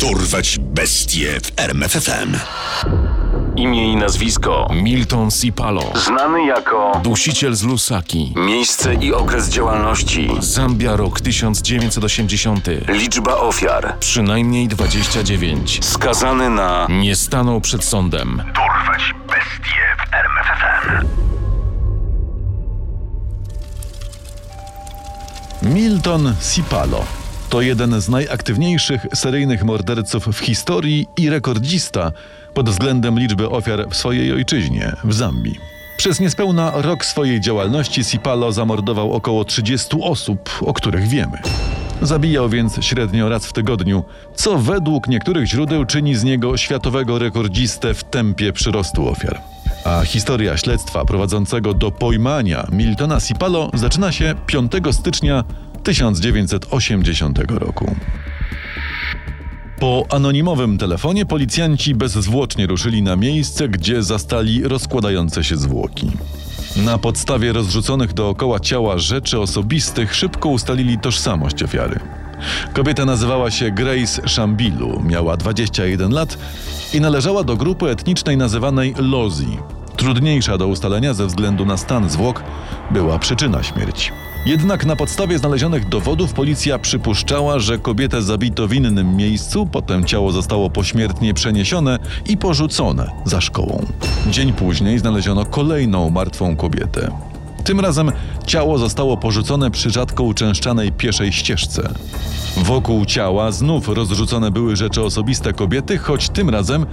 Dorwać bestie w RMFFM. Imię i nazwisko Milton Sipalo. Znany jako Dusiciel z Lusaki. miejsce i okres działalności, Zambia rok 1980. liczba ofiar, Przynajmniej 29. skazany na Nie stanął przed sądem. Dorwać bestie w RMFFM. Milton Sipalo to jeden z najaktywniejszych seryjnych morderców w historii i rekordzista pod względem liczby ofiar w swojej ojczyźnie, w Zambii. Przez niespełna rok swojej działalności Sipalo zamordował około 30 osób, o których wiemy. Zabijał więc średnio raz w tygodniu, co według niektórych źródeł czyni z niego światowego rekordzistę w tempie przyrostu ofiar. A historia śledztwa prowadzącego do pojmania Miltona Sipalo zaczyna się 5 stycznia 1980 roku. Po anonimowym telefonie policjanci bezzwłocznie ruszyli na miejsce, gdzie zastali rozkładające się zwłoki. Na podstawie rozrzuconych dookoła ciała rzeczy osobistych szybko ustalili tożsamość ofiary. Kobieta nazywała się Grace Shambilu, miała 21 lat i należała do grupy etnicznej nazywanej Lozi. Trudniejsza do ustalenia ze względu na stan zwłok była przyczyna śmierci. Jednak na podstawie znalezionych dowodów policja przypuszczała, że kobietę zabito w innym miejscu, potem ciało zostało pośmiertnie przeniesione i porzucone za szkołą. Dzień później znaleziono kolejną martwą kobietę. Tym razem ciało zostało porzucone przy rzadko uczęszczanej pieszej ścieżce. Wokół ciała znów rozrzucone były rzeczy osobiste kobiety, choć tym razem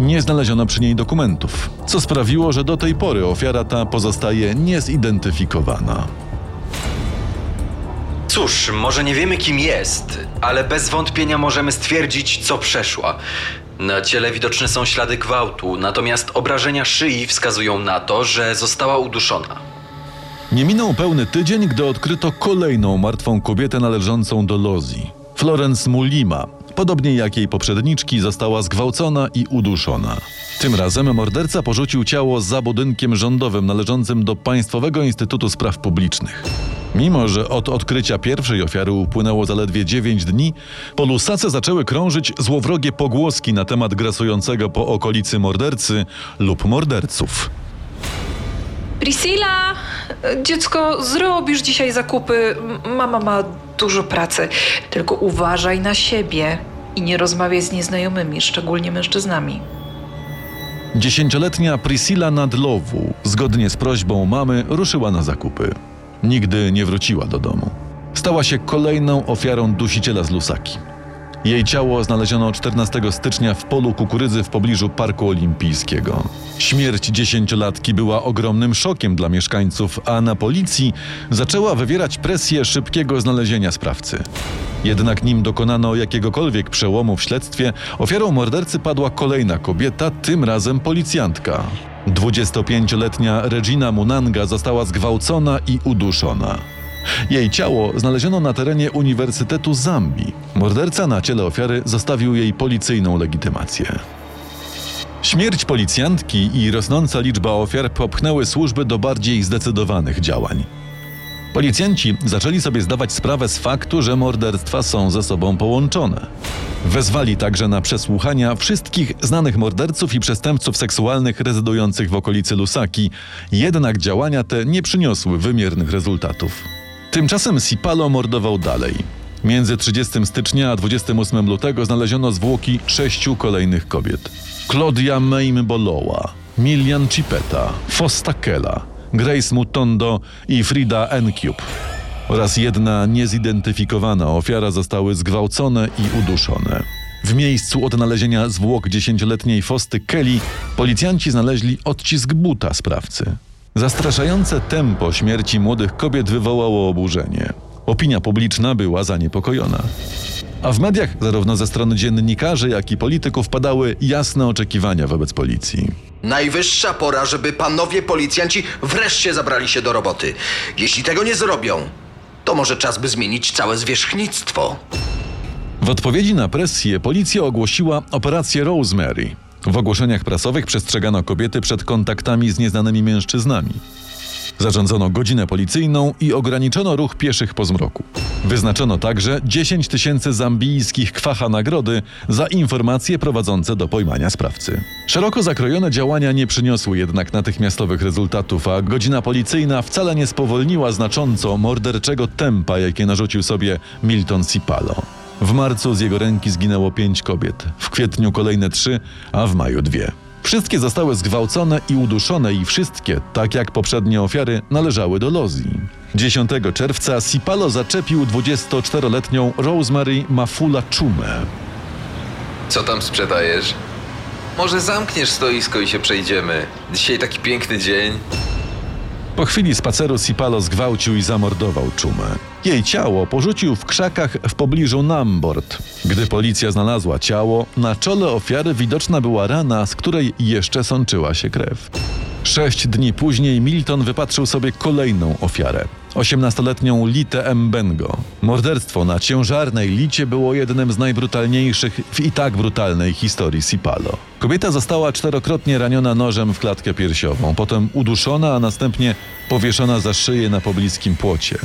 nie znaleziono przy niej dokumentów, co sprawiło, że do tej pory ofiara ta pozostaje niezidentyfikowana. Cóż, może nie wiemy kim jest, ale bez wątpienia możemy stwierdzić, co przeszła. Na ciele widoczne są ślady gwałtu, natomiast obrażenia szyi wskazują na to, że została uduszona. Nie minął pełny tydzień, gdy odkryto kolejną martwą kobietę należącą do Lozi. Florence Mulima, podobnie jak jej poprzedniczki, została zgwałcona i uduszona. Tym razem morderca porzucił ciało za budynkiem rządowym należącym do Państwowego Instytutu Spraw Publicznych. Mimo, że od odkrycia pierwszej ofiary upłynęło zaledwie 9 dni, po Lusace zaczęły krążyć złowrogie pogłoski na temat grasującego po okolicy mordercy lub morderców. Priscilla, dziecko, zrobisz dzisiaj zakupy. Mama ma dużo pracy. Tylko uważaj na siebie i nie rozmawiaj z nieznajomymi, szczególnie mężczyznami. Dziesięcioletnia Priscilla Nadlowu, zgodnie z prośbą mamy, ruszyła na zakupy. Nigdy nie wróciła do domu. Stała się kolejną ofiarą dusiciela z Lusaki. Jej ciało znaleziono 14 stycznia w polu kukurydzy w pobliżu Parku Olimpijskiego. Śmierć dziesięciolatki była ogromnym szokiem dla mieszkańców, a na policji zaczęła wywierać presję szybkiego znalezienia sprawcy. Jednak nim dokonano jakiegokolwiek przełomu w śledztwie, ofiarą mordercy padła kolejna kobieta, tym razem policjantka. 25-letnia Regina Munanga została zgwałcona i uduszona. Jej ciało znaleziono na terenie Uniwersytetu Zambii. Morderca na ciele ofiary zostawił jej policyjną legitymację. Śmierć policjantki i rosnąca liczba ofiar popchnęły służby do bardziej zdecydowanych działań. Policjanci zaczęli sobie zdawać sprawę z faktu, że morderstwa są ze sobą połączone. Wezwali także na przesłuchania wszystkich znanych morderców i przestępców seksualnych rezydujących w okolicy Lusaki, jednak działania te nie przyniosły wymiernych rezultatów. Tymczasem Sipalo mordował dalej. Między 30 stycznia a 28 lutego znaleziono zwłoki sześciu kolejnych kobiet. Claudia Meimboloa, Milian Cipeta, Fosta Kela, Grace Mutondo i Frida Encube oraz jedna niezidentyfikowana ofiara zostały zgwałcone i uduszone. W miejscu odnalezienia zwłok dziesięcioletniej Fosty Kelly policjanci znaleźli odcisk buta sprawcy. Zastraszające tempo śmierci młodych kobiet wywołało oburzenie. Opinia publiczna była zaniepokojona. A w mediach, zarówno ze strony dziennikarzy, jak i polityków, padały jasne oczekiwania wobec policji. Najwyższa pora, żeby panowie policjanci wreszcie zabrali się do roboty. Jeśli tego nie zrobią, to może czas by zmienić całe zwierzchnictwo. W odpowiedzi na presję policja ogłosiła operację Rosemary. W ogłoszeniach prasowych przestrzegano kobiety przed kontaktami z nieznanymi mężczyznami. Zarządzono godzinę policyjną i ograniczono ruch pieszych po zmroku. Wyznaczono także 10 tysięcy zambijskich kwacha nagrody za informacje prowadzące do pojmania sprawcy. Szeroko zakrojone działania nie przyniosły jednak natychmiastowych rezultatów, a godzina policyjna wcale nie spowolniła znacząco morderczego tempa, jakie narzucił sobie Milton Cipalo. W marcu z jego ręki zginęło pięć kobiet, w kwietniu kolejne trzy, a w maju dwie. Wszystkie zostały zgwałcone i uduszone i wszystkie, tak jak poprzednie ofiary, należały do Lozji. 10 czerwca Sipalo zaczepił 24-letnią Rosemary Mafula Czumę. Co tam sprzedajesz? Może zamkniesz stoisko i się przejdziemy. Dzisiaj taki piękny dzień. Po chwili spaceru Sipalo zgwałcił i zamordował Czumę. Jej ciało porzucił w krzakach w pobliżu Nambord. Gdy policja znalazła ciało, na czole ofiary widoczna była rana, z której jeszcze sączyła się krew. Sześć dni później Milton wypatrzył sobie kolejną ofiarę. 18-letnią Litę Mbengo. Morderstwo na ciężarnej Licie było jednym z najbrutalniejszych w i tak brutalnej historii Sipalo. Kobieta została czterokrotnie raniona nożem w klatkę piersiową, potem uduszona, a następnie powieszona za szyję na pobliskim płocie.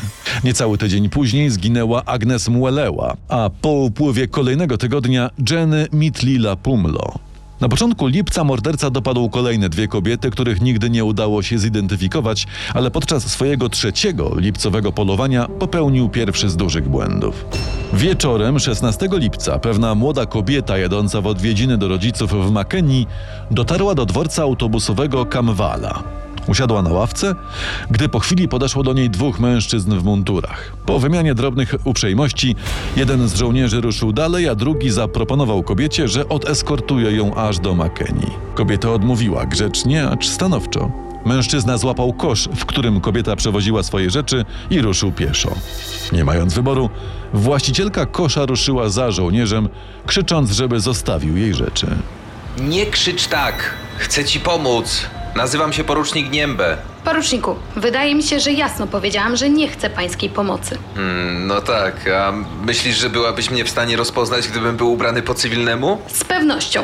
Niecały tydzień później zginęła Agnes Mueleła, a po upływie kolejnego tygodnia Jenny Mitlila Pumlo. Na początku lipca morderca dopadł kolejne dwie kobiety, których nigdy nie udało się zidentyfikować, ale podczas swojego trzeciego lipcowego polowania popełnił pierwszy z dużych błędów. Wieczorem 16 lipca pewna młoda kobieta jadąca w odwiedziny do rodziców w Makeni dotarła do dworca autobusowego Kamwala. Usiadła na ławce, gdy po chwili podeszło do niej dwóch mężczyzn w mundurach. Po wymianie drobnych uprzejmości, jeden z żołnierzy ruszył dalej, a drugi zaproponował kobiecie, że odeskortuje ją aż do Makeni. Kobieta odmówiła grzecznie, acz stanowczo. Mężczyzna złapał kosz, w którym kobieta przewoziła swoje rzeczy i ruszył pieszo. Nie mając wyboru, właścicielka kosza ruszyła za żołnierzem, krzycząc, żeby zostawił jej rzeczy. Nie krzycz tak. Chcę ci pomóc. Nazywam się porucznik Niembę. Poruczniku, wydaje mi się, że jasno powiedziałam, że nie chcę pańskiej pomocy. Hmm, no tak, a myślisz, że byłabyś mnie w stanie rozpoznać, gdybym był ubrany po cywilnemu? Z pewnością.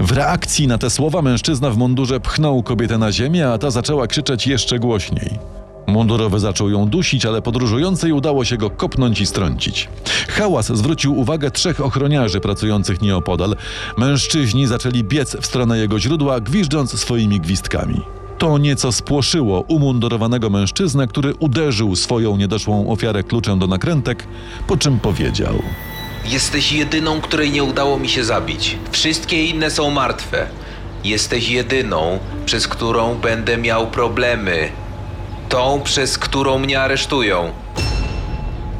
W reakcji na te słowa mężczyzna w mundurze pchnął kobietę na ziemię, a ta zaczęła krzyczeć jeszcze głośniej. Mundurowy zaczął ją dusić, ale podróżującej udało się go kopnąć i strącić. Hałas zwrócił uwagę trzech ochroniarzy pracujących nieopodal. Mężczyźni zaczęli biec w stronę jego źródła, gwiżdżąc swoimi gwizdkami. To nieco spłoszyło umundurowanego mężczyznę, który uderzył swoją niedoszłą ofiarę kluczem do nakrętek, po czym powiedział: Jesteś jedyną, której nie udało mi się zabić. Wszystkie inne są martwe. Jesteś jedyną, przez którą będę miał problemy. Tą, przez którą mnie aresztują.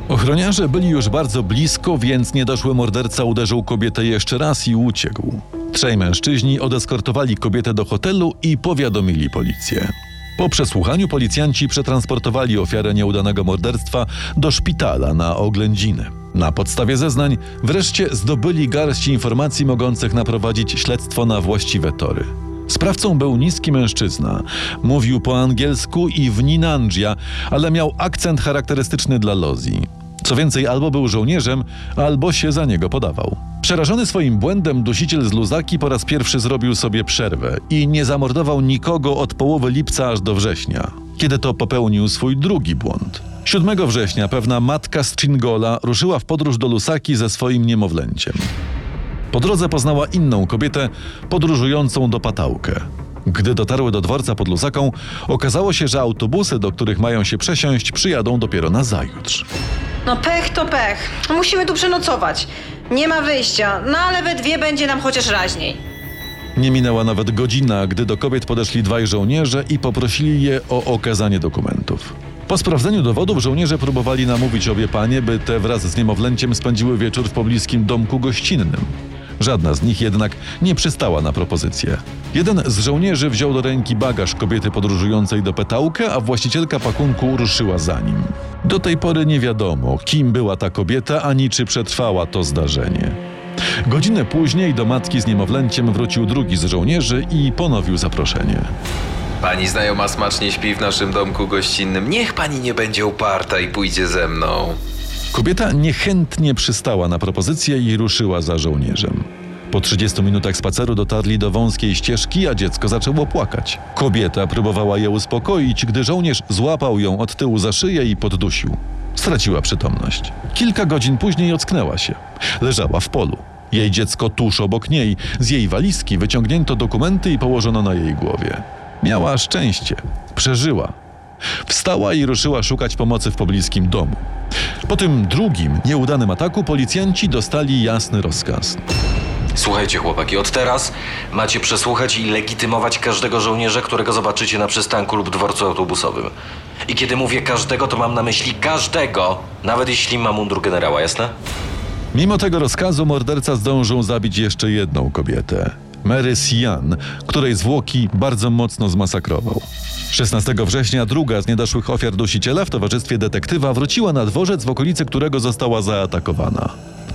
Ochroniarze byli już bardzo blisko, więc niedoszły morderca uderzył kobietę jeszcze raz i uciekł. Trzej mężczyźni odeskortowali kobietę do hotelu i powiadomili policję. Po przesłuchaniu policjanci przetransportowali ofiarę nieudanego morderstwa do szpitala na oględziny. Na podstawie zeznań wreszcie zdobyli garść informacji mogących naprowadzić śledztwo na właściwe tory. Sprawcą był niski mężczyzna. Mówił po angielsku i w Ninandzia, ale miał akcent charakterystyczny dla Lozji. Co więcej, albo był żołnierzem, albo się za niego podawał. Przerażony swoim błędem, dusiciel z Luzaki po raz pierwszy zrobił sobie przerwę i nie zamordował nikogo od połowy lipca aż do września, kiedy to popełnił swój drugi błąd. 7 września pewna matka z Chingola ruszyła w podróż do Lusaki ze swoim niemowlęciem. Po drodze poznała inną kobietę podróżującą do Patałkę. Gdy dotarły do dworca pod Lusaką, okazało się, że autobusy, do których mają się przesiąść, przyjadą dopiero na zajutrz. No pech to pech. Musimy tu przenocować. Nie ma wyjścia, no ale we dwie będzie nam chociaż raźniej. Nie minęła nawet godzina, gdy do kobiet podeszli dwaj żołnierze i poprosili je o okazanie dokumentów. Po sprawdzeniu dowodów żołnierze próbowali namówić obie panie, by te wraz z niemowlęciem spędziły wieczór w pobliskim domku gościnnym. Żadna z nich jednak nie przystała na propozycję. Jeden z żołnierzy wziął do ręki bagaż kobiety podróżującej do Petałkę, a właścicielka pakunku ruszyła za nim. Do tej pory nie wiadomo, kim była ta kobieta, ani czy przetrwała to zdarzenie. Godzinę później do matki z niemowlęciem wrócił drugi z żołnierzy i ponowił zaproszenie. Pani znajoma smacznie śpi w naszym domku gościnnym. Niech pani nie będzie uparta i pójdzie ze mną. Kobieta niechętnie przystała na propozycję i ruszyła za żołnierzem. Po 30 minutach spaceru dotarli do wąskiej ścieżki, a dziecko zaczęło płakać. Kobieta próbowała je uspokoić, gdy żołnierz złapał ją od tyłu za szyję i poddusił. Straciła przytomność. Kilka godzin później ocknęła się. Leżała w polu. Jej dziecko tuż obok niej. Z jej walizki wyciągnięto dokumenty i położono na jej głowie. Miała szczęście. Przeżyła. Wstała i ruszyła szukać pomocy w pobliskim domu. Po tym drugim, nieudanym ataku policjanci dostali jasny rozkaz. Słuchajcie, chłopaki, od teraz macie przesłuchać i legitymować każdego żołnierza, którego zobaczycie na przystanku lub dworcu autobusowym. I kiedy mówię każdego, to mam na myśli każdego, nawet jeśli ma mundur generała, jasne? Mimo tego rozkazu morderca zdążył zabić jeszcze jedną kobietę. Mary Sian, której zwłoki bardzo mocno zmasakrował. 16 września druga z niedoszłych ofiar dusiciela w towarzystwie detektywa wróciła na dworzec, w okolicy którego została zaatakowana.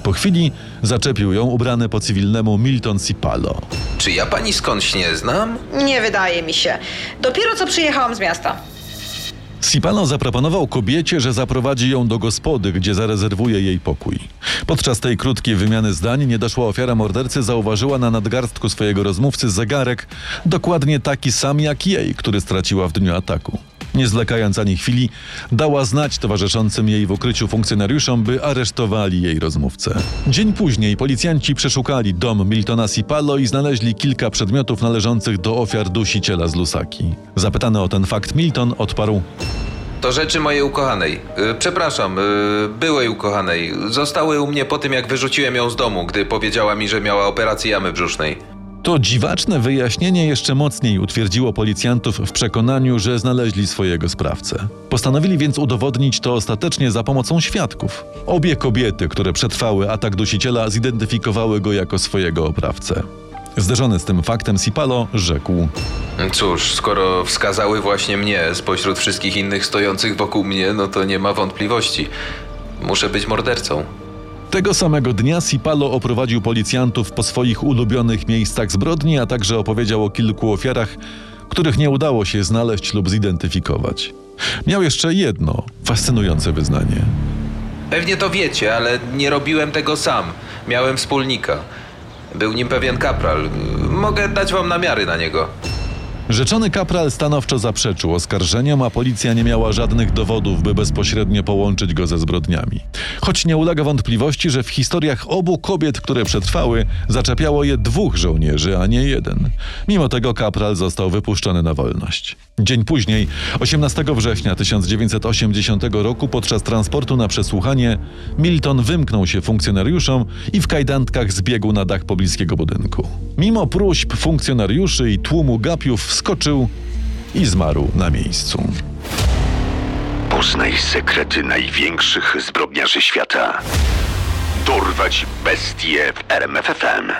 Po chwili zaczepił ją ubrany po cywilnemu Milton Cipalo. Czy ja pani skądś nie znam? Nie wydaje mi się. Dopiero co przyjechałam z miasta. Sipano zaproponował kobiecie, że zaprowadzi ją do gospody, gdzie zarezerwuje jej pokój. Podczas tej krótkiej wymiany zdań niedoszła ofiara mordercy zauważyła na nadgarstku swojego rozmówcy zegarek, dokładnie taki sam jak jej, który straciła w dniu ataku. Nie zwlekając ani chwili, dała znać towarzyszącym jej w ukryciu funkcjonariuszom, by aresztowali jej rozmówcę. Dzień później policjanci przeszukali dom Miltona Sipalo i znaleźli kilka przedmiotów należących do ofiar dusiciela z Lusaki. Zapytany o ten fakt Milton odparł: To rzeczy mojej ukochanej. Y, Przepraszam, y, byłej ukochanej. Zostały u mnie po tym, jak wyrzuciłem ją z domu, gdy powiedziała mi, że miała operację jamy brzusznej. To dziwaczne wyjaśnienie jeszcze mocniej utwierdziło policjantów w przekonaniu, że znaleźli swojego sprawcę. Postanowili więc udowodnić to ostatecznie za pomocą świadków. Obie kobiety, które przetrwały atak dusiciela, zidentyfikowały go jako swojego oprawcę. Zderzony z tym faktem Sipalo rzekł: Cóż, skoro wskazały właśnie mnie spośród wszystkich innych stojących wokół mnie, no to nie ma wątpliwości. Muszę być mordercą. Tego samego dnia Sipalo oprowadził policjantów po swoich ulubionych miejscach zbrodni, a także opowiedział o kilku ofiarach, których nie udało się znaleźć lub zidentyfikować. Miał jeszcze jedno fascynujące wyznanie. Pewnie to wiecie, ale nie robiłem tego sam. Miałem wspólnika. Był nim pewien kapral. Mogę dać wam namiary na niego. Rzeczony kapral stanowczo zaprzeczył oskarżeniom, a policja nie miała żadnych dowodów, by bezpośrednio połączyć go ze zbrodniami. Choć nie ulega wątpliwości, że w historiach obu kobiet, które przetrwały, zaczepiało je dwóch żołnierzy, a nie jeden. Mimo tego kapral został wypuszczony na wolność. Dzień później, 18 września 1980 roku, podczas transportu na przesłuchanie, Milton wymknął się funkcjonariuszom i w kajdantkach zbiegł na dach pobliskiego budynku. Mimo próśb funkcjonariuszy i tłumu gapiów wskoczył i zmarł na miejscu. Poznaj sekrety największych zbrodniarzy świata. Dorwać bestie w RMFFM.